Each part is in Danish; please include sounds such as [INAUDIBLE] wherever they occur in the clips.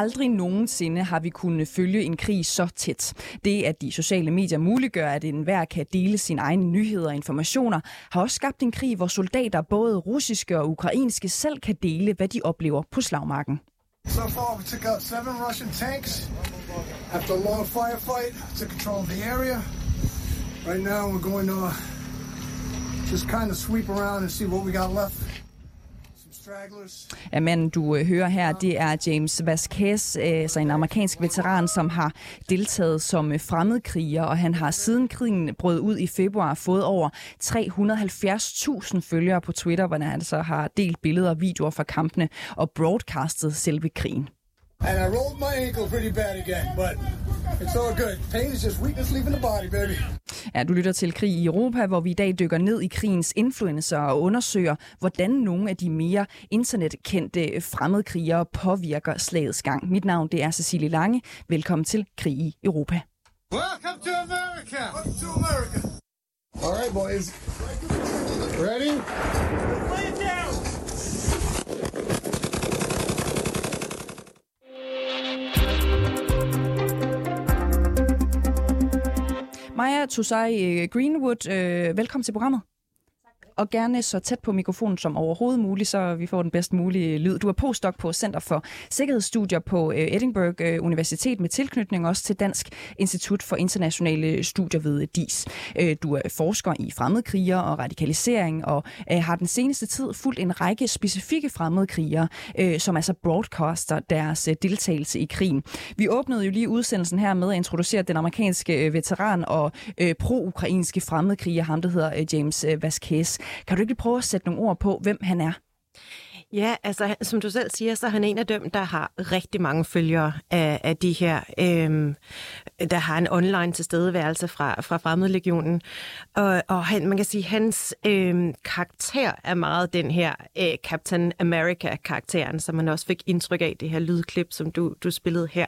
Aldrig nogensinde har vi kunnet følge en krig så tæt. Det, at de sociale medier muliggør, at enhver kan dele sine egne nyheder og informationer, har også skabt en krig, hvor soldater, både russiske og ukrainske, selv kan dele, hvad de oplever på slagmarken. So far, we took out seven Russian tanks after a long firefight to control the area. Right now, we're going to just kind of sweep around and see what we got left. Ja, manden, du øh, hører her, det er James Vasquez, øh, så en amerikansk veteran, som har deltaget som øh, fremmedkriger, og han har siden krigen brød ud i februar fået over 370.000 følgere på Twitter, hvor han så har delt billeder og videoer fra kampene og broadcastet selve krigen. And I rolled my ankle pretty bad again, but it's all good. Pain is just weakness leaving the body, baby. Ja, du lytter til Krig i Europa, hvor vi i dag dykker ned i krigens influencer og undersøger, hvordan nogle af de mere internetkendte fremmedkrigere påvirker slagets gang. Mit navn det er Cecilie Lange. Velkommen til Krig i Europa. Welcome to America. Welcome to America. All right, boys. Ready? Maja Tusai øh, Greenwood, øh, velkommen til programmet. Og gerne så tæt på mikrofonen som overhovedet muligt, så vi får den bedst mulige lyd. Du er postdoc på Center for Sikkerhedsstudier på øh, Edinburgh øh, Universitet med tilknytning også til Dansk Institut for Internationale Studier ved DIS. Øh, du er forsker i fremmedkrigere og radikalisering og har den seneste tid fulgt en række specifikke fremmedkrigere, som altså broadcaster deres deltagelse i krigen. Vi åbnede jo lige udsendelsen her med at introducere den amerikanske veteran og pro-ukrainske fremmedkriger, ham der hedder James Vasquez. Kan du ikke prøve at sætte nogle ord på, hvem han er? Ja, altså som du selv siger, så er han en af dem, der har rigtig mange følgere af, af de her, øhm, der har en online tilstedeværelse fra, fra Fremmedlegionen. Og, og han, man kan sige, hans øhm, karakter er meget den her øh, Captain America-karakteren, som man også fik indtryk af, det her lydklip, som du, du spillede her.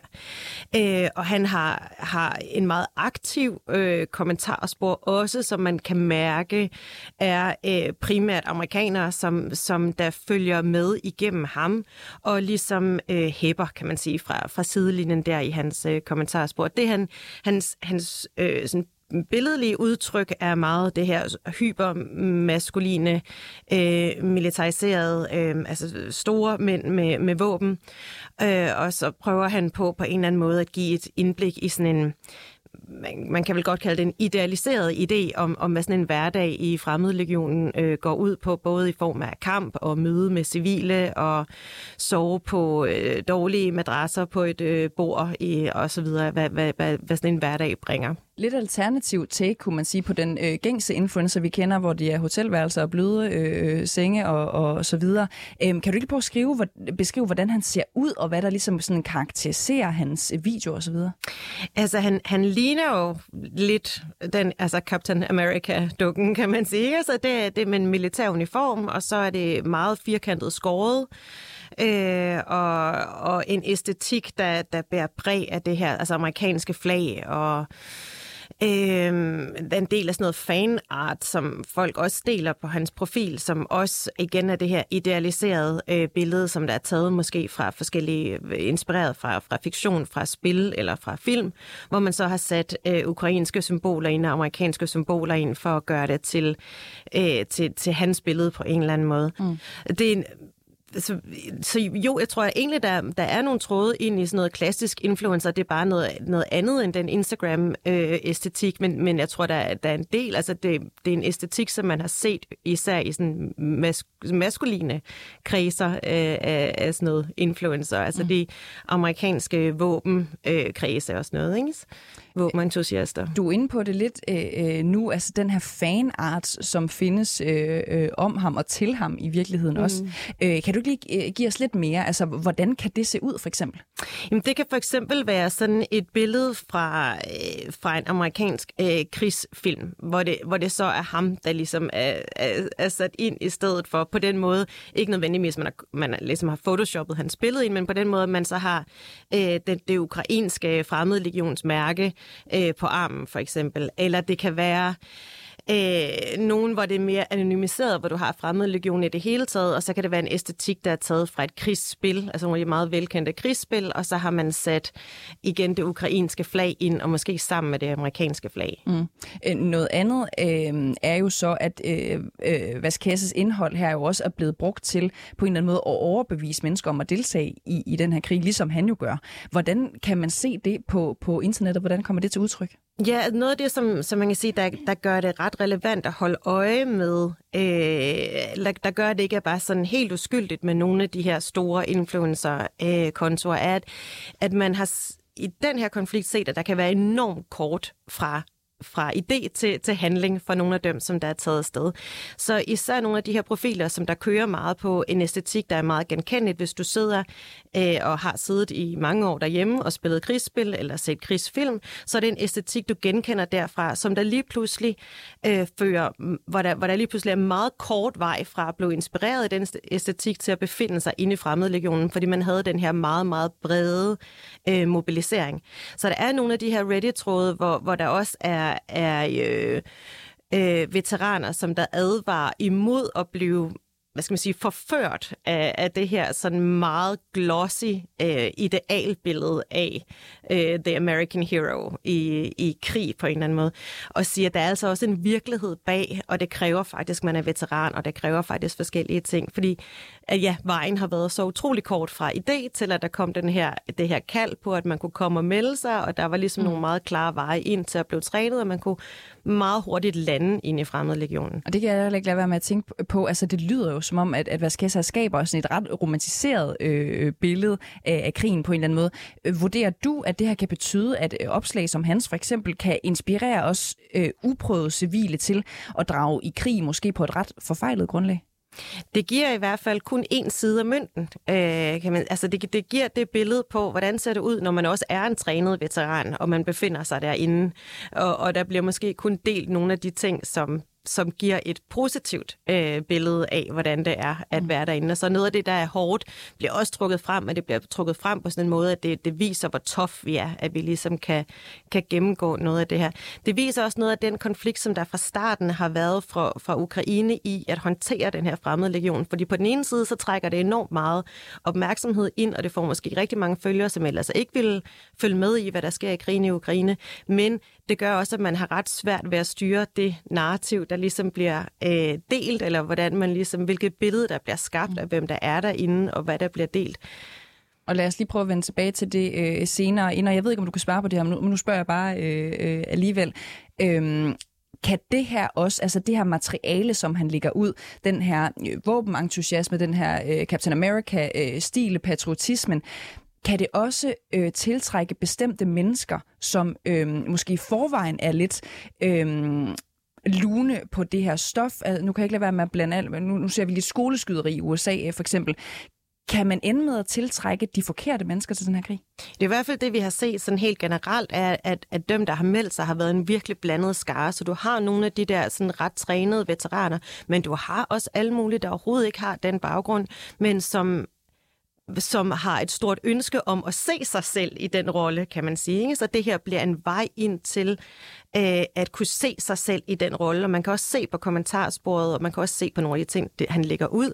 Øh, og han har, har en meget aktiv øh, kommentarspor også, som man kan mærke er øh, primært amerikanere, som, som der følger med igennem ham, og ligesom øh, hæpper, kan man sige, fra, fra sidelinjen der i hans øh, kommentarspor. Det han, hans, hans øh, sådan billedlige udtryk er meget det her hypermaskuline, øh, militariserede, øh, altså store mænd med, med våben. Øh, og så prøver han på på en eller anden måde at give et indblik i sådan en man, man kan vel godt kalde det en idealiseret idé om, om hvad sådan en hverdag i fremmedlegionen øh, går ud på, både i form af kamp og møde med civile og sove på øh, dårlige madrasser på et øh, bord i, og så videre, hvad, hvad, hvad, hvad sådan en hverdag bringer. Lidt alternativ take, kunne man sige, på den øh, gængse influencer, vi kender, hvor det er hotelværelser og bløde øh, senge og, og så videre. Øhm, kan du ikke prøve at skrive, hvor, beskrive, hvordan han ser ud, og hvad der ligesom sådan karakteriserer hans video og så videre? Altså, han, han ligner jo lidt den, altså Captain America-dukken, kan man sige. Altså, det, det er med en militær uniform, og så er det meget firkantet skåret. Øh, og, og en æstetik, der, der bærer præg af det her, altså amerikanske flag, og Øh, en del af sådan noget fanart, som folk også deler på hans profil, som også igen er det her idealiserede øh, billede, som der er taget måske fra forskellige, inspireret fra, fra fiktion, fra spil eller fra film, hvor man så har sat øh, ukrainske symboler ind og amerikanske symboler ind for at gøre det til, øh, til, til hans billede på en eller anden måde. Mm. Det er en så, så jo, jeg tror egentlig, der, der er nogle tråde ind i sådan noget klassisk influencer. Det er bare noget, noget andet end den Instagram-æstetik, øh, men, men jeg tror, der, der er en del. Altså, det, det er en æstetik, som man har set især i sådan mas, maskuline kredser øh, af, af sådan noget influencer. Altså, mm. de amerikanske våbenkredse øh, og sådan noget, ikke? Våbenentusiaster. Du er inde på det lidt øh, øh, nu, altså den her fanart, som findes øh, øh, om ham og til ham i virkeligheden mm. også. Øh, kan du ikke lige øh, give os lidt mere? Altså, hvordan kan det se ud, for eksempel? Jamen, det kan for eksempel være sådan et billede fra, øh, fra en amerikansk øh, krigsfilm, hvor det, hvor det så er ham, der ligesom er, er, er sat ind i stedet for på den måde, ikke nødvendigvis, man, har, man ligesom har photoshoppet hans billede ind, men på den måde, man så har øh, det, det ukrainske fremmedlegionsmærke øh, på armen, for eksempel. Eller det kan være Øh, nogen, hvor det er mere anonymiseret, hvor du har fremmed legion i det hele taget, og så kan det være en æstetik, der er taget fra et krigsspil, altså nogle af de meget velkendte krigsspil, og så har man sat igen det ukrainske flag ind, og måske sammen med det amerikanske flag. Mm. Øh, noget andet øh, er jo så, at øh, øh, Vaskasses indhold her jo også er blevet brugt til på en eller anden måde at overbevise mennesker om at deltage i, i den her krig, ligesom han jo gør. Hvordan kan man se det på, på internettet? Hvordan kommer det til udtryk? Ja, noget af det, som, som man kan sige, der, der gør det ret relevant at holde øje med, øh, der, der gør det ikke bare sådan helt uskyldigt med nogle af de her store influencer-kontorer, øh, er, at, at man har i den her konflikt set, at der kan være enormt kort fra fra idé til, til handling for nogle af dem, som der er taget afsted. Så især nogle af de her profiler, som der kører meget på en æstetik, der er meget genkendeligt, hvis du sidder øh, og har siddet i mange år derhjemme og spillet krigsspil eller set krigsfilm, så er det en æstetik, du genkender derfra, som der lige pludselig øh, fører, hvor der, hvor der lige pludselig er meget kort vej fra at blive inspireret i den æstetik til at befinde sig inde i fremmedlegionen, fordi man havde den her meget, meget brede øh, mobilisering. Så der er nogle af de her Reddit-tråde, hvor, hvor der også er, er øh, øh, veteraner, som der advarer imod at blive hvad skal man sige, forført af, af det her sådan meget glossy øh, idealbillede af øh, The American Hero i, i krig på en eller anden måde, og siger, at der er altså også en virkelighed bag, og det kræver faktisk, at man er veteran, og det kræver faktisk forskellige ting, fordi at ja, vejen har været så utrolig kort fra idé til, at der kom den her, det her kald på, at man kunne komme og melde sig, og der var ligesom mm. nogle meget klare veje ind til at blive trænet, og man kunne meget hurtigt lande ind i fremmedlegionen. Og det kan jeg heller ikke lade være med at tænke på. Altså, det lyder jo som om, at, at Vaskessa skaber sådan et ret romantiseret øh, billede af, af krigen på en eller anden måde. Øh, vurderer du, at det her kan betyde, at øh, opslag som hans for eksempel kan inspirere os øh, uprøvede civile til at drage i krig, måske på et ret forfejlet grundlag? Det giver i hvert fald kun én side af mønten. Øh, kan man, altså det, det giver det billede på, hvordan ser det ud, når man også er en trænet veteran, og man befinder sig derinde. Og, og der bliver måske kun delt nogle af de ting, som som giver et positivt øh, billede af, hvordan det er at mm. være derinde. Og så noget af det, der er hårdt, bliver også trukket frem, men det bliver trukket frem på sådan en måde, at det, det viser, hvor tof vi er, at vi ligesom kan, kan gennemgå noget af det her. Det viser også noget af den konflikt, som der fra starten har været fra, fra Ukraine i at håndtere den her fremmede legion. Fordi på den ene side, så trækker det enormt meget opmærksomhed ind, og det får måske rigtig mange følgere, som ellers ikke vil følge med i, hvad der sker i krigen i Ukraine. Men det gør også, at man har ret svært ved at styre det narrativ, der ligesom bliver øh, delt, eller hvordan man ligesom, hvilket billede, der bliver skabt af, hvem der er derinde, og hvad der bliver delt. Og lad os lige prøve at vende tilbage til det øh, senere. Inden, jeg ved ikke, om du kan svare på det her, men nu, men nu spørger jeg bare øh, øh, alligevel. Øhm, kan det her også, altså det her materiale, som han ligger ud, den her øh, våbenentusiasme, den her øh, Captain America-stil, øh, patriotismen, kan det også øh, tiltrække bestemte mennesker, som øh, måske i forvejen er lidt... Øh, lune på det her stof. Altså, nu kan jeg ikke lade være med at blande alt, men nu, nu ser vi lidt skoleskyderi i USA øh, for eksempel. Kan man ende med at tiltrække de forkerte mennesker til den her krig? Det er i hvert fald det, vi har set sådan helt generelt, er, at, at dem, der har meldt sig, har været en virkelig blandet skare. Så du har nogle af de der sådan ret trænede veteraner, men du har også alle mulige, der overhovedet ikke har den baggrund, men som som har et stort ønske om at se sig selv i den rolle, kan man sige. Ikke? Så det her bliver en vej ind til øh, at kunne se sig selv i den rolle. Og man kan også se på kommentarsporet, og man kan også se på nogle af de ting, det, han lægger ud,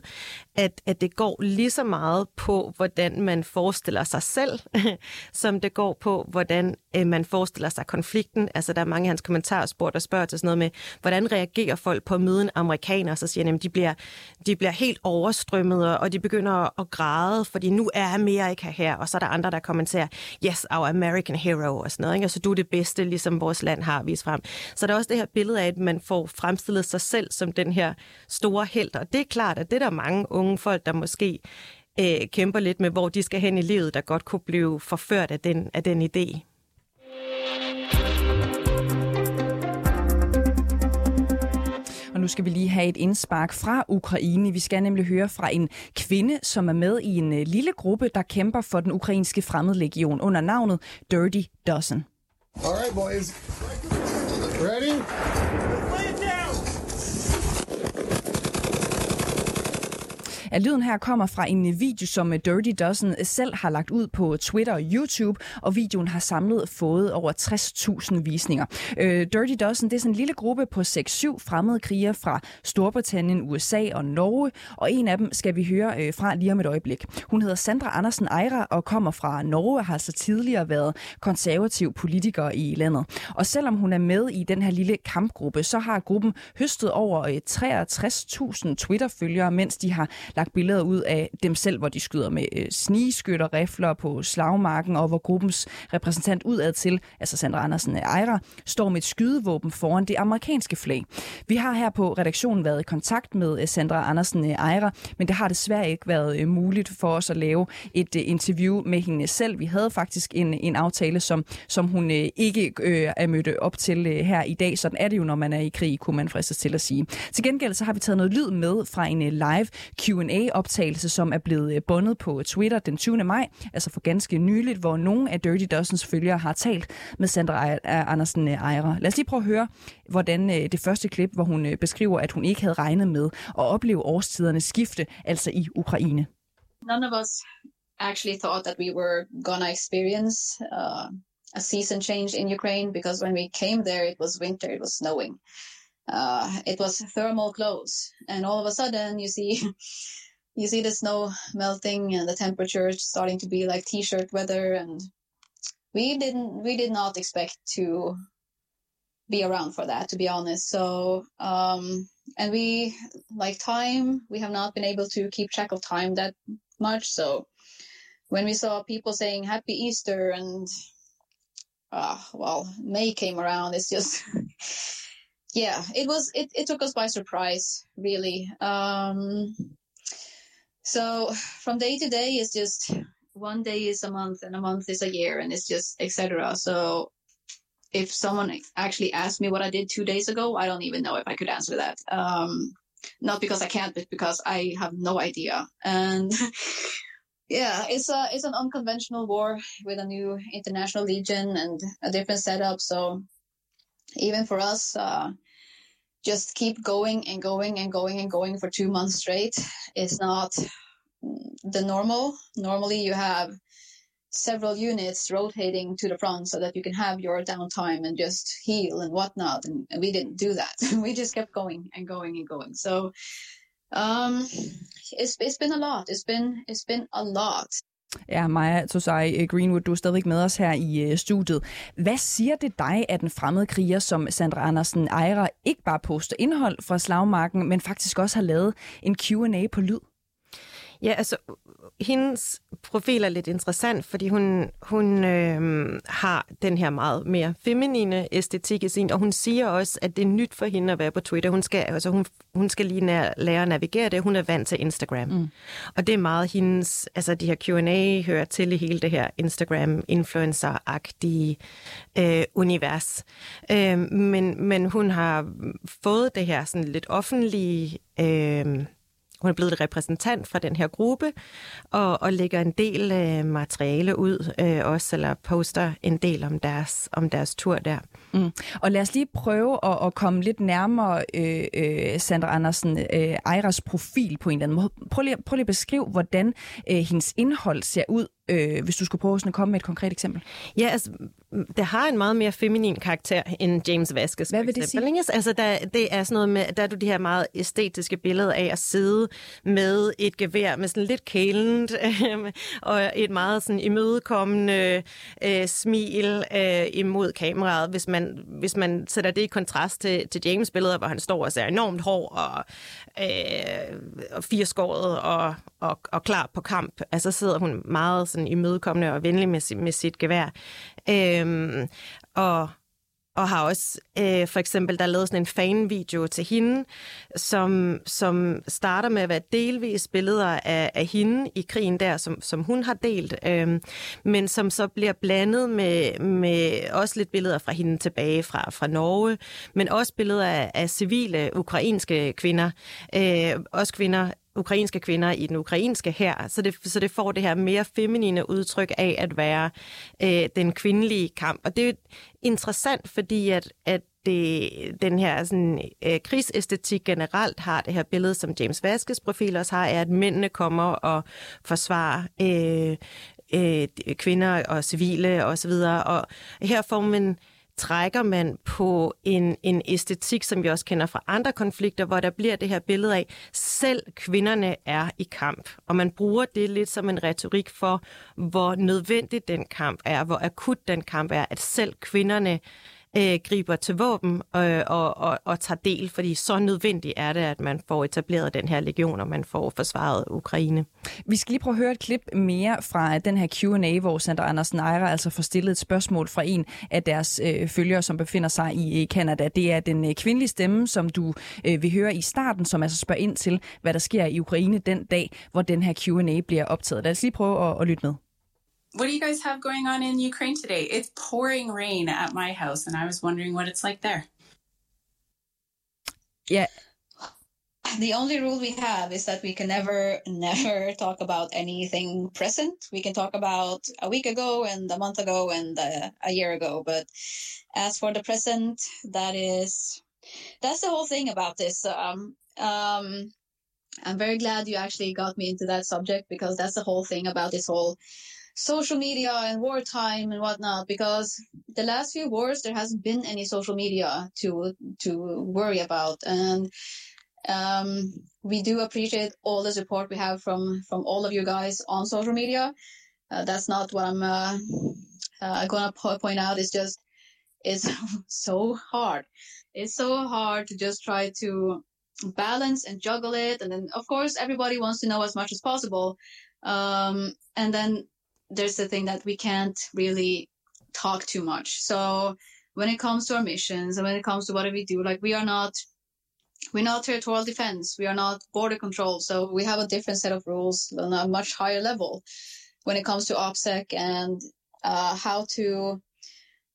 at, at det går lige så meget på, hvordan man forestiller sig selv, [LAUGHS] som det går på, hvordan øh, man forestiller sig konflikten. Altså, der er mange af hans kommentarspor, der spørger til sådan noget med, hvordan reagerer folk på at møde en amerikaner? Så siger han, at de bliver, de bliver helt overstrømmet, og de begynder at græde, fordi nu er Amerika her. Og så er der andre, der kommenterer, yes, our American hero, og sådan noget. Ikke? Altså, du er det bedste, ligesom vores land har vise frem. Så der er også det her billede af, at man får fremstillet sig selv som den her store held. Og det er klart, at det er der mange unge folk, der måske øh, kæmper lidt med, hvor de skal hen i livet, der godt kunne blive forført af den, af den idé. Og nu skal vi lige have et indspark fra Ukraine. Vi skal nemlig høre fra en kvinde, som er med i en øh, lille gruppe, der kæmper for den ukrainske fremmedlegion under navnet Dirty Dozen. All right, boys. Ready? At lyden her kommer fra en video, som øh, Dirty Dozen øh, selv har lagt ud på Twitter og YouTube, og videoen har samlet fået over 60.000 visninger. Øh, Dirty Dozen det er sådan en lille gruppe på 6-7 fremmede krigere fra Storbritannien, USA og Norge, og en af dem skal vi høre øh, fra lige om et øjeblik. Hun hedder Sandra Andersen Eira og kommer fra Norge og har så tidligere været konservativ politiker i landet. Og selvom hun er med i den her lille kampgruppe, så har gruppen høstet over øh, 63.000 Twitter-følgere, mens de har lagt billeder ud af dem selv, hvor de skyder med øh, snigeskytter, rifler på slagmarken, og hvor gruppens repræsentant udad til, altså Sandra Andersen Ejra, står med et skydevåben foran det amerikanske flag. Vi har her på redaktionen været i kontakt med øh, Sandra Andersen Ejra, men det har desværre ikke været øh, muligt for os at lave et øh, interview med hende selv. Vi havde faktisk en, en aftale, som, som hun ikke øh, er mødt op til øh, her i dag. Sådan er det jo, når man er i krig, kunne man fristes til at sige. Til gengæld så har vi taget noget lyd med fra en live Q&A Q&A-optagelse, som er blevet øh, bundet på øh, Twitter den 20. maj, altså for ganske nyligt, hvor nogle af Dirty Dozens følgere har talt med Sandra Andersen øh, Ejre. Lad os lige prøve at høre, hvordan øh, det første klip, hvor hun beskriver, at hun ikke havde regnet med at opleve årstidernes skifte, altså i Ukraine. None of us actually thought that we were gonna experience uh, a season change in Ukraine because when we came there, it was winter, it was snowing. Uh, it was thermal close and all of a sudden you see [LAUGHS] you see the snow melting and the temperature starting to be like t-shirt weather. And we didn't we did not expect to be around for that to be honest. So um and we like time we have not been able to keep track of time that much. So when we saw people saying happy easter and uh well may came around it's just [LAUGHS] yeah, it was it, it took us by surprise, really. Um, so from day to day is just one day is a month and a month is a year and it's just etc. So if someone actually asked me what I did two days ago, I don't even know if I could answer that. Um, not because I can't, but because I have no idea. And [LAUGHS] yeah, it's a it's an unconventional war with a new international legion and a different setup. So even for us, uh, just keep going and going and going and going for two months straight is not the normal. Normally, you have several units rotating to the front so that you can have your downtime and just heal and whatnot. And, and we didn't do that. [LAUGHS] we just kept going and going and going. So um, it's it's been a lot. It's been it's been a lot. Ja, Maja Tosai øh, Greenwood, du er stadig med os her i øh, studiet. Hvad siger det dig, at den fremmede kriger som Sandra Andersen Ejra ikke bare poster indhold fra slagmarken, men faktisk også har lavet en Q&A på lyd? Ja, altså, hendes profil er lidt interessant, fordi hun, hun øh, har den her meget mere feminine æstetik i sin, og hun siger også, at det er nyt for hende at være på Twitter. Hun skal, altså, hun, hun skal lige nær, lære at navigere det. Hun er vant til Instagram. Mm. Og det er meget hendes, altså de her Q&A hører til i hele det her Instagram-influencer-agtige øh, univers. Øh, men, men hun har fået det her sådan lidt offentlige... Øh, hun er blevet repræsentant fra den her gruppe, og, og lægger en del øh, materiale ud øh, også, eller poster en del om deres, om deres tur der. Mm. Og lad os lige prøve at, at komme lidt nærmere øh, øh, Sandra Andersen, øh, Ejras profil på en eller anden måde. Prøv lige, prøv lige at beskrive, hvordan øh, hendes indhold ser ud øh, hvis du skulle prøve sådan at komme med et konkret eksempel? Ja, altså, det har en meget mere feminin karakter end James Vasquez. Hvad vil det sige? Altså, der, det er sådan noget med, der er du de her meget æstetiske billeder af at sidde med et gevær med sådan lidt kælent øh, og et meget sådan imødekommende øh, smil øh, imod kameraet. Hvis man, hvis man sætter det i kontrast til, til James billeder, hvor han står og ser enormt hård og, øh, og firskåret og, og, og klar på kamp, altså sidder hun meget sådan imødekommende og venlig med, med sit gevær. Øhm, og og har også øh, for eksempel, der er lavet sådan en fanvideo til hende, som, som starter med at være delvis billeder af, af hende i krigen der, som, som hun har delt, øh, men som så bliver blandet med, med også lidt billeder fra hende tilbage fra, fra Norge, men også billeder af, af civile ukrainske kvinder, øh, også kvinder ukrainske kvinder i den ukrainske her, så det, så det får det her mere feminine udtryk af at være øh, den kvindelige kamp. Og det er interessant, fordi at, at det, den her sådan, øh, krigsæstetik generelt har det her billede, som James Vaskes profil også har, er, at mændene kommer og forsvarer øh, øh, kvinder og civile osv. Og, og her får man trækker man på en, en æstetik, som vi også kender fra andre konflikter, hvor der bliver det her billede af, selv kvinderne er i kamp. Og man bruger det lidt som en retorik for, hvor nødvendig den kamp er, hvor akut den kamp er, at selv kvinderne øh, Øh, griber til våben øh, og, og, og tager del, fordi så nødvendigt er det, at man får etableret den her legion, og man får forsvaret Ukraine. Vi skal lige prøve at høre et klip mere fra den her Q&A, hvor Sandra Andersen Neira altså får stillet et spørgsmål fra en af deres øh, følgere, som befinder sig i øh, Kanada. Det er den øh, kvindelige stemme, som du øh, vil høre i starten, som altså spørger ind til, hvad der sker i Ukraine den dag, hvor den her Q&A bliver optaget. Lad os lige prøve at, at lytte med. What do you guys have going on in Ukraine today? It's pouring rain at my house, and I was wondering what it's like there. Yeah. The only rule we have is that we can never, [LAUGHS] never talk about anything present. We can talk about a week ago and a month ago and uh, a year ago. But as for the present, that is, that's the whole thing about this. Um, um, I'm very glad you actually got me into that subject because that's the whole thing about this whole social media and wartime and whatnot because the last few wars there hasn't been any social media to to worry about. And um, we do appreciate all the support we have from from all of you guys on social media. Uh, that's not what i'm uh, uh, gonna po- point out. It's just it's [LAUGHS] so hard. It's so hard to just try to balance and juggle it. And then of course everybody wants to know as much as possible. Um, and then there's the thing that we can't really talk too much. So when it comes to our missions and when it comes to what we do, like we are not we're not territorial defense, we are not border control, so we have a different set of rules on a much higher level when it comes to OPSEC and uh, how to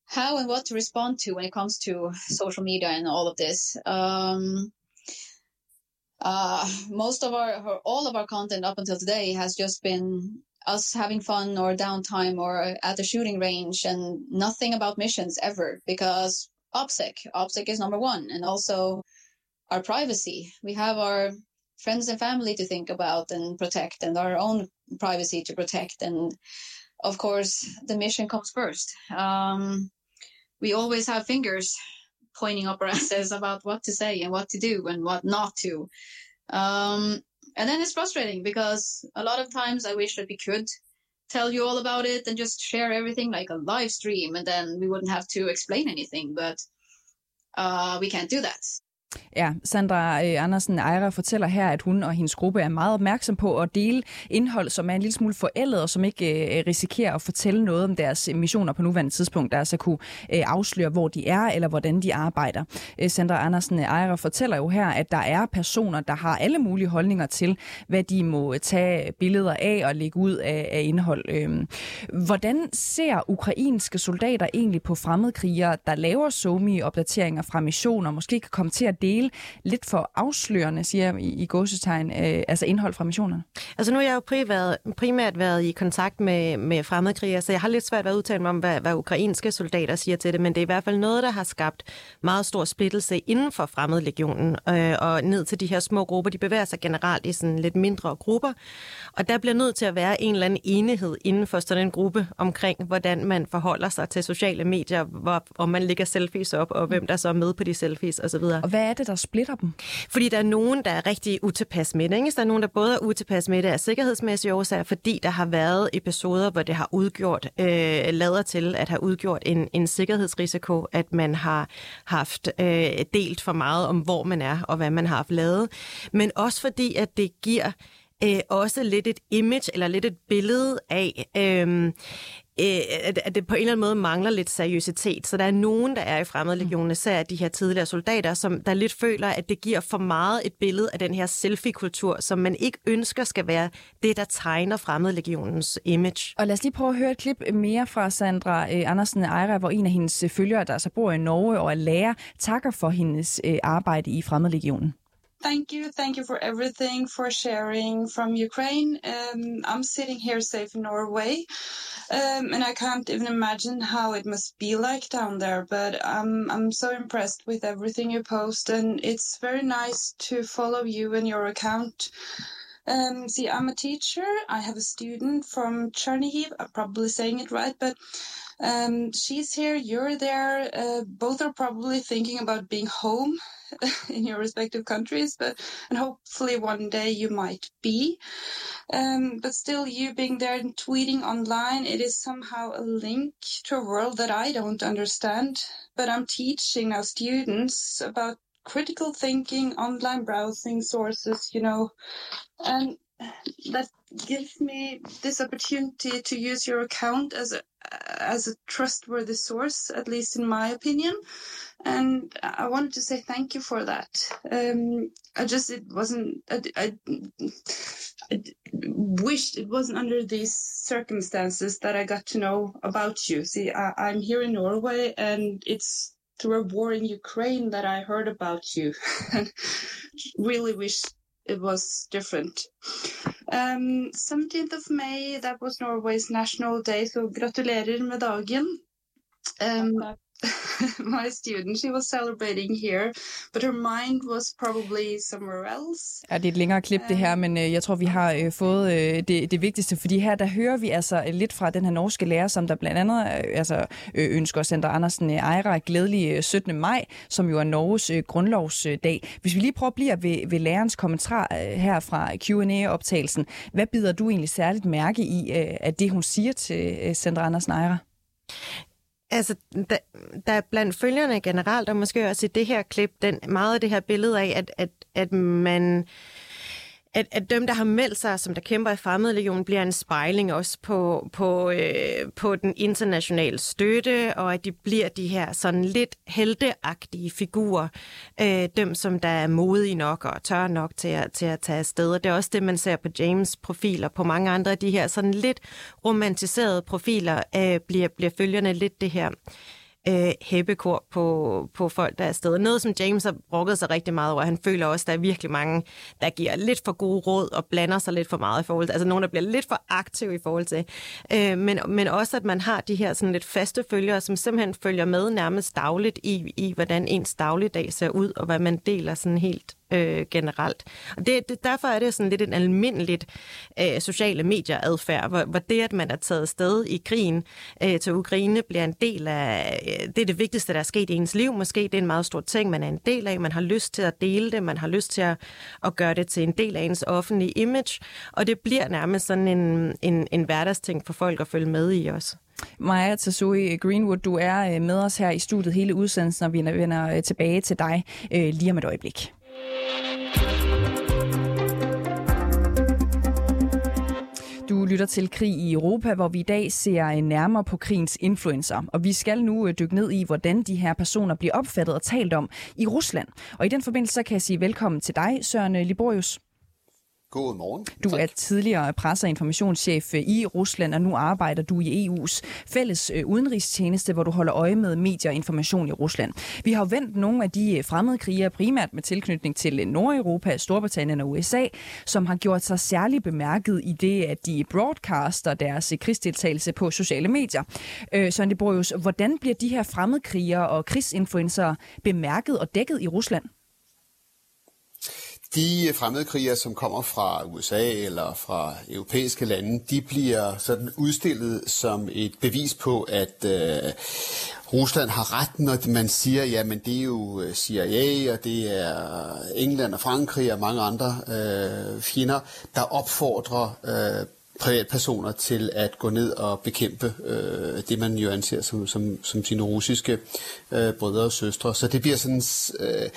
how and what to respond to when it comes to social media and all of this. Um, uh, most of our, all of our content up until today has just been us having fun or downtime or at the shooting range and nothing about missions ever because OPSEC, OPSEC is number one. And also our privacy. We have our friends and family to think about and protect and our own privacy to protect. And of course, the mission comes first. Um, we always have fingers pointing up our [LAUGHS] asses about what to say and what to do and what not to. Um, and then it's frustrating because a lot of times I wish that we could tell you all about it and just share everything like a live stream and then we wouldn't have to explain anything but uh, we can't do that Ja, Sandra øh, Andersen Eira fortæller her, at hun og hendes gruppe er meget opmærksom på at dele indhold, som er en lille smule forældet, og som ikke øh, risikerer at fortælle noget om deres missioner på nuværende tidspunkt, der altså kunne øh, afsløre, hvor de er, eller hvordan de arbejder. Øh, Sandra Andersen Eira fortæller jo her, at der er personer, der har alle mulige holdninger til, hvad de må øh, tage billeder af og lægge ud af, af indhold. Øh, hvordan ser ukrainske soldater egentlig på fremmedkrigere, der laver somi-opdateringer fra missioner, måske kan komme til at dele lidt for afslørende, siger i, i gåsetegn, øh, altså indhold fra missionerne? Altså nu har jeg jo primært, primært været i kontakt med, med fremmedkrigere, så jeg har lidt svært ved at udtale mig om, hvad, hvad ukrainske soldater siger til det, men det er i hvert fald noget, der har skabt meget stor splittelse inden for fremmedlegionen, øh, og ned til de her små grupper. De bevæger sig generelt i sådan lidt mindre grupper, og der bliver nødt til at være en eller anden enighed inden for sådan en gruppe omkring, hvordan man forholder sig til sociale medier, hvor, om man lægger selfies op, og hvem der så er med på de selfies osv. Og hvad er det, der splitter dem? Fordi der er nogen, der er rigtig utilpas med det. Ikke? Der er nogen, der både er utilpas med det af sikkerhedsmæssige årsager, fordi der har været episoder, hvor det har udgjort, øh, lader til at have udgjort en, en sikkerhedsrisiko, at man har haft øh, delt for meget om, hvor man er og hvad man har haft lavet. Men også fordi, at det giver øh, også lidt et image eller lidt et billede af, øh, øh, at, at det på en eller anden måde mangler lidt seriøsitet. Så der er nogen, der er i fremmedlegionen, især de her tidligere soldater, som der lidt føler, at det giver for meget et billede af den her selfie-kultur, som man ikke ønsker skal være det, der tegner fremmedlegionens image. Og lad os lige prøve at høre et klip mere fra Sandra øh, Andersen Ejra, hvor en af hendes følgere, der så bor i Norge og er lærer, takker for hendes øh, arbejde i fremmedlegionen. Thank you. Thank you for everything, for sharing from Ukraine. Um, I'm sitting here safe in Norway, um, and I can't even imagine how it must be like down there. But I'm I'm so impressed with everything you post, and it's very nice to follow you and your account. Um, see, I'm a teacher. I have a student from Chernihiv. I'm probably saying it right, but um, she's here, you're there. Uh, both are probably thinking about being home [LAUGHS] in your respective countries, but and hopefully one day you might be. Um, but still, you being there and tweeting online, it is somehow a link to a world that I don't understand. But I'm teaching now students about critical thinking, online browsing sources, you know, and that gives me this opportunity to use your account as a as a trustworthy source, at least in my opinion. And I wanted to say thank you for that. Um, I just it wasn't. I, I, I wished it wasn't under these circumstances that I got to know about you. See, I, I'm here in Norway, and it's through a war in Ukraine that I heard about you, [LAUGHS] really wish it was different. Um, 17th of May, that was Norway's national day, so gratulerer med dagen. Um, [LAUGHS] my student, she was celebrating here, but her mind was probably somewhere else. Ja, det er et længere klip det her, men øh, jeg tror, vi har øh, fået øh, det, det vigtigste, fordi her der hører vi altså lidt fra den her norske lærer, som der blandt andet øh, altså, øh, ønsker Sandra Andersen øh, Ejra glædelig øh, 17. maj, som jo er Norges øh, grundlovsdag. Hvis vi lige prøver at blive ved, ved lærerens kommentar øh, her fra Q&A-optagelsen, hvad bider du egentlig særligt mærke i, øh, at det hun siger til øh, Sandra Andersen Ejra? Altså, der, der er blandt følgerne generelt, og måske også i det her klip, den, meget af det her billede af, at, at, at man at, at dem, der har meldt sig, som der kæmper i fremmedlegionen, bliver en spejling også på, på, øh, på den internationale støtte, og at de bliver de her sådan lidt helteagtige figurer, øh, dem som der er modige nok og tør nok til at, til at tage afsted. Og det er også det, man ser på James' profiler, på mange andre af de her sådan lidt romantiserede profiler, øh, bliver, bliver følgerne lidt det her øh, hæppekor på, på folk, der er afsted. Noget, som James har brokket sig rigtig meget over. Han føler også, at der er virkelig mange, der giver lidt for gode råd og blander sig lidt for meget i forhold til, altså nogen, der bliver lidt for aktive i forhold til. Øh, men, men også, at man har de her sådan lidt faste følgere, som simpelthen følger med nærmest dagligt i, i hvordan ens dagligdag ser ud, og hvad man deler sådan helt øh, generelt. Og det, det, derfor er det sådan lidt en almindeligt øh, sociale medieadfærd, hvor, hvor det, at man er taget sted i krigen øh, til Ukraine, bliver en del af, øh, det er det vigtigste, der er sket i ens liv. Måske det er en meget stor ting, man er en del af. Man har lyst til at dele det, man har lyst til at, at gøre det til en del af ens offentlige image, og det bliver nærmest sådan en, en, en hverdagsting for folk at følge med i også. Maja Tasui Greenwood, du er øh, med os her i studiet hele udsendelsen, og vi vender øh, tilbage til dig øh, lige om et øjeblik. Du lytter til Krig i Europa, hvor vi i dag ser nærmere på krigens influencer. Og vi skal nu øh, dykke ned i, hvordan de her personer bliver opfattet og talt om i Rusland. Og i den forbindelse kan jeg sige velkommen til dig, Søren øh, Liborius. God morgen. Du er tidligere presse- og informationschef i Rusland, og nu arbejder du i EU's fælles øh, udenrigstjeneste, hvor du holder øje med medier og information i Rusland. Vi har vendt nogle af de øh, fremmede krigere, primært med tilknytning til øh, Nordeuropa, Storbritannien og USA, som har gjort sig særlig bemærket i det, at de broadcaster deres krigsdeltagelse på sociale medier. Søren de Borjus, hvordan bliver de her fremmedkrigere og krigsinfluencer bemærket og dækket i Rusland? De øh, fremmedkrigere, som kommer fra USA eller fra europæiske lande, de bliver sådan udstillet som et bevis på, at øh, Rusland har ret, når man siger, ja, men det er jo øh, CIA, og det er England og Frankrig og mange andre øh, fjender, der opfordrer øh, privatpersoner til at gå ned og bekæmpe øh, det, man jo anser som, som, som sine russiske øh, brødre og søstre. Så det bliver sådan øh,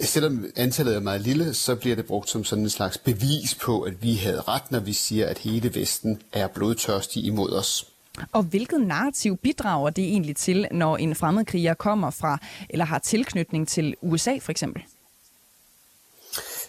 Selvom antallet er meget lille, så bliver det brugt som sådan en slags bevis på, at vi havde ret, når vi siger, at hele Vesten er blodtørstig imod os. Og hvilket narrativ bidrager det egentlig til, når en fremmedkriger kommer fra eller har tilknytning til USA for eksempel?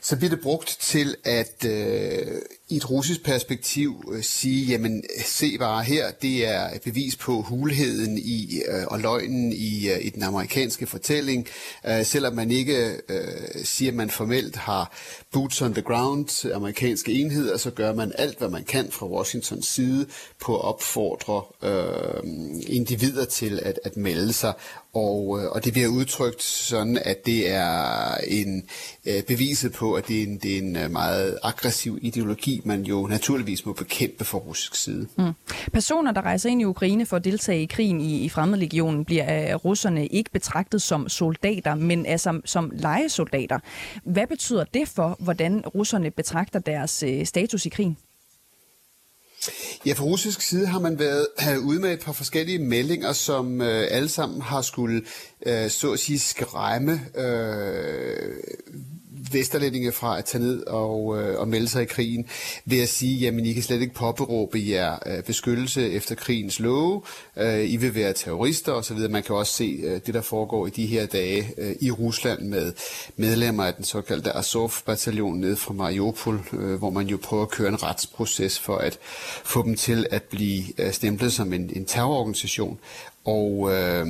så bliver det brugt til at øh, i et russisk perspektiv øh, sige, jamen se bare her, det er et bevis på hulheden i øh, og løgnen i, øh, i den amerikanske fortælling. Øh, selvom man ikke øh, siger, at man formelt har boots on the ground, amerikanske enheder, så gør man alt, hvad man kan fra Washingtons side på at opfordre øh, individer til at, at melde sig. Og, øh, og det bliver udtrykt sådan, at det er en øh, beviset på, at det er en, det er en øh, meget aggressiv ideologi, man jo naturligvis må bekæmpe fra russisk side. Mm. Personer, der rejser ind i Ukraine for at deltage i krigen i, i fremmedlegionen, bliver af russerne ikke betragtet som soldater, men altså som legesoldater. Hvad betyder det for, hvordan russerne betragter deres øh, status i krigen? Ja, fra russisk side har man været øh, ude med et par forskellige meldinger, som øh, alle sammen har skulle, øh, så at sige, skræmme øh, vesterlændinge fra at tage ned og, øh, og melde sig i krigen, ved at sige, jamen I kan slet ikke påberåbe jer øh, beskyttelse efter krigens love, øh, I vil være terrorister osv. Man kan også se øh, det, der foregår i de her dage øh, i Rusland med medlemmer af den såkaldte Azov-bataljon ned fra Mariupol, øh, hvor man jo prøver at køre en retsproces for at få dem til at blive øh, stemplet som en, en terrororganisation. Og øh,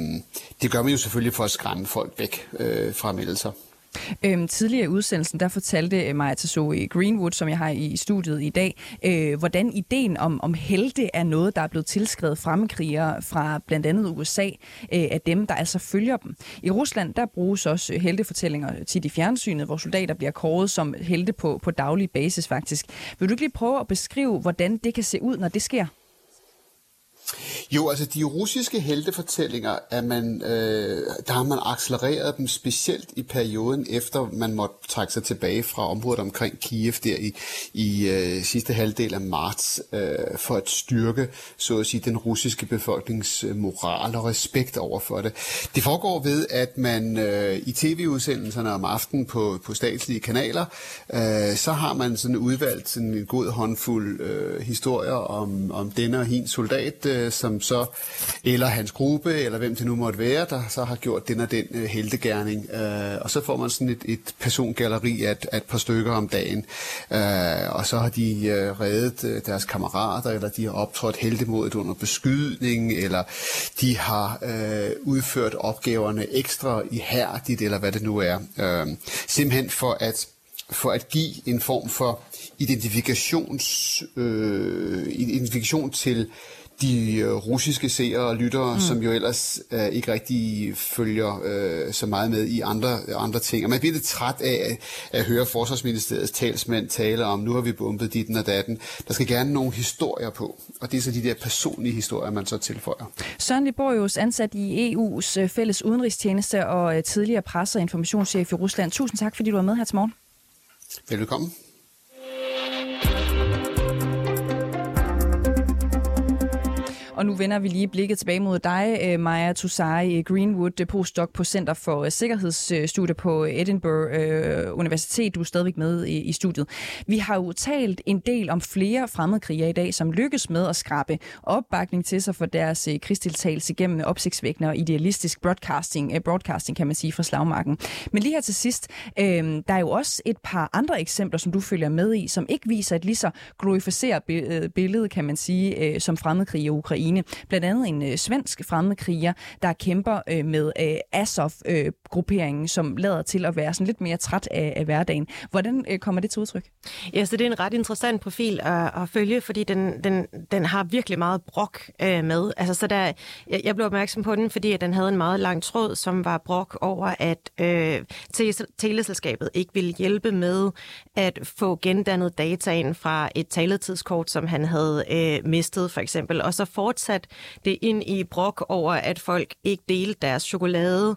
det gør man jo selvfølgelig for at skræmme folk væk øh, fra meldelser. sig. Øhm, tidligere i udsendelsen, der fortalte øh, Maja Tassoe Greenwood, som jeg har i studiet i dag, øh, hvordan ideen om, om helte er noget, der er blevet tilskrevet fremmedkrigere fra blandt andet USA, øh, af dem, der altså følger dem. I Rusland, der bruges også heltefortællinger tit i fjernsynet, hvor soldater bliver kåret som helte på, på daglig basis faktisk. Vil du ikke lige prøve at beskrive, hvordan det kan se ud, når det sker? Jo, altså de russiske heltefortællinger, er man, øh, der har man accelereret dem specielt i perioden efter man måtte trække sig tilbage fra området omkring Kiev der i, i øh, sidste halvdel af marts, øh, for at styrke, så at sige, den russiske befolknings øh, moral og respekt over for det. Det foregår ved, at man øh, i tv-udsendelserne om aftenen på, på statslige kanaler, øh, så har man sådan udvalgt sådan en god håndfuld øh, historier om, om denne og hin soldat, øh, Øh, som så, eller hans gruppe, eller hvem det nu måtte være, der så har gjort den og den øh, heltegærning. Øh, og så får man sådan et, et persongalleri af et, et par stykker om dagen. Øh, og så har de øh, reddet øh, deres kammerater, eller de har optrådt heldemodigt under beskydning, eller de har øh, udført opgaverne ekstra ihærdigt, eller hvad det nu er. Øh, simpelthen for at for at give en form for identifikations, øh, identifikation til de øh, russiske seere og lyttere, mm. som jo ellers øh, ikke rigtig følger øh, så meget med i andre, andre ting. Og man bliver lidt træt af at høre Forsvarsministeriets talsmænd tale om, nu har vi bombet dit og datten. Der skal gerne nogle historier på, og det er så de der personlige historier, man så tilføjer. Søren Liborius, ansat i EU's øh, fælles udenrigstjeneste og øh, tidligere presse- og informationschef i Rusland. Tusind tak, fordi du var med her til morgen. Velkommen. Og nu vender vi lige blikket tilbage mod dig, øh, Maja Tusai Greenwood, øh, postdoc på Center for øh, Sikkerhedsstudier på Edinburgh Universitet. Du er stadigvæk med i, studiet. Vi har jo talt en del om flere fremmedkrigere i dag, som lykkes med at skrabe opbakning til sig for deres krigsdeltagelse gennem opsigtsvækkende og idealistisk broadcasting, broadcasting, kan man sige, fra slagmarken. Men lige her til sidst, der er jo også et par andre eksempler, som du følger med i, som ikke viser et lige så glorificeret billede, kan man sige, som fremmedkrig i Ukraine Ukraine. Blandt andet en øh, svensk fremmedkriger, der kæmper øh, med øh, Azov-grupperingen, øh, som lader til at være sådan lidt mere træt af, af hverdagen. Hvordan øh, kommer det til udtryk? Ja, så det er en ret interessant profil at, at følge, fordi den, den, den har virkelig meget brok øh, med. Altså, så der, jeg, jeg blev opmærksom på den, fordi at den havde en meget lang tråd, som var brok over, at øh, teleselskabet ikke ville hjælpe med at få gendannet dataen fra et taletidskort, som han havde øh, mistet, for eksempel. Og så for fortsat det ind i brok over, at folk ikke delte deres chokolade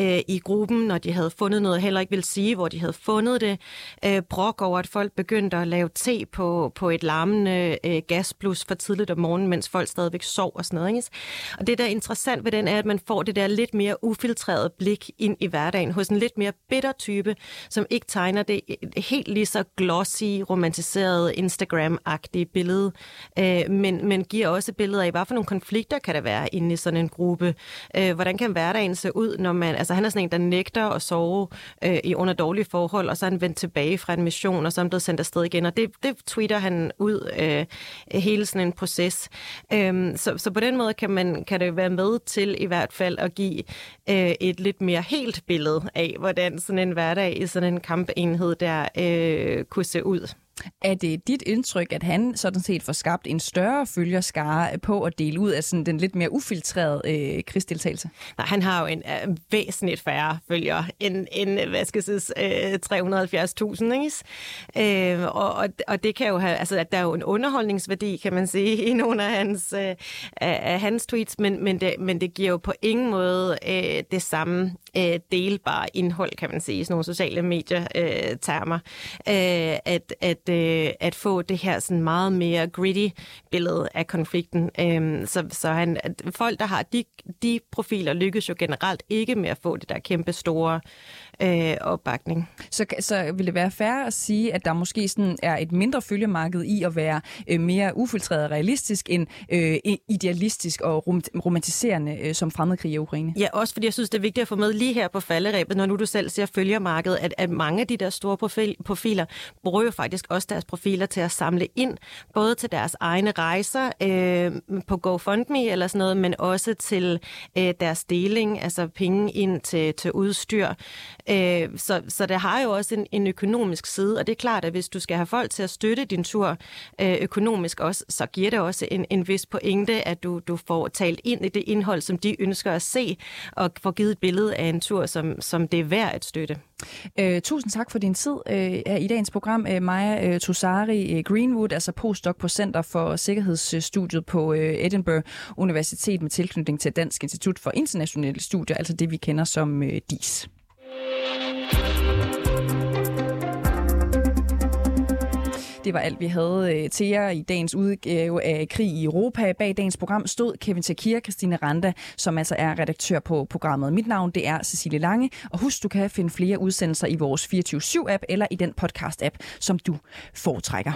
øh, i gruppen, når de havde fundet noget, heller ikke ville sige, hvor de havde fundet det. Øh, brok over, at folk begyndte at lave te på, på et larmende øh, gasplus for tidligt om morgenen, mens folk stadigvæk sov og sådan noget. Ikke? Og det, der er interessant ved den, er, at man får det der lidt mere ufiltrerede blik ind i hverdagen hos en lidt mere bitter type, som ikke tegner det øh, helt lige så glossy, romantiseret, Instagram-agtige billede, øh, men, men giver også billeder af, hvad for nogle konflikter kan der være inde i sådan en gruppe. Øh, hvordan kan hverdagen se ud, når man... Altså, han er sådan en, der nægter at sove øh, i under dårlige forhold, og så er han vendt tilbage fra en mission, og så er han blevet sendt afsted igen. Og det, det tweeter han ud øh, hele sådan en proces. Øh, så, så på den måde kan, man, kan det være med til i hvert fald at give øh, et lidt mere helt billede af, hvordan sådan en hverdag i sådan en kampenhed der øh, kunne se ud. Er det dit indtryk, at han sådan set får skabt en større følgerskare på at dele ud af sådan den lidt mere ufiltrerede øh, krigsdeltagelse? Nej, han har jo en øh, væsentligt færre følger end, end øh, hvad skal jeg sige, øh, 370.000, ikke? Øh, og, og, og det kan jo have, altså at der er jo en underholdningsværdi, kan man sige, [LAUGHS] i nogle af hans, øh, af hans tweets, men, men, det, men det giver jo på ingen måde øh, det samme øh, delbare indhold, kan man sige, i sådan nogle sociale medier-termer, øh, øh, at, at øh, at få det her sådan meget mere gritty billede af konflikten. Øh, så så han, at folk, der har de, de profiler, lykkes jo generelt ikke med at få det der kæmpe store øh, opbakning. Så, så vil det være fair at sige, at der måske sådan er et mindre følgemarked i at være øh, mere ufiltreret og realistisk end øh, idealistisk og rom- romantiserende øh, som fremmedkrig i Ukraine? Ja, også fordi jeg synes, det er vigtigt at få med lige her på falderæbet, når nu du selv ser følgermarkedet, at, at mange af de der store profil, profiler bruger jo faktisk også deres profiler til at samle ind, både til deres egne rejser øh, på GoFundMe eller sådan noget, men også til øh, deres deling, altså penge ind til, til udstyr. Øh, så, så det har jo også en, en økonomisk side, og det er klart, at hvis du skal have folk til at støtte din tur øh, økonomisk også, så giver det også en, en vis pointe, at du, du får talt ind i det indhold, som de ønsker at se, og får givet et billede af en tur, som, som det er værd at støtte. Øh, tusind tak for din tid øh, i dagens program, øh, Maja øh, Tosari øh, Greenwood, altså postdoc på Center for Sikkerhedsstudiet på øh, Edinburgh Universitet med tilknytning til Dansk Institut for Internationale Studier, altså det vi kender som øh, DIS. Det var alt, vi havde øh, til jer i dagens udgave af Krig i Europa. Bag dagens program stod Kevin Takir, Christine Randa, som altså er redaktør på programmet. Mit navn det er Cecilie Lange, og husk, du kan finde flere udsendelser i vores 24-7-app eller i den podcast-app, som du foretrækker.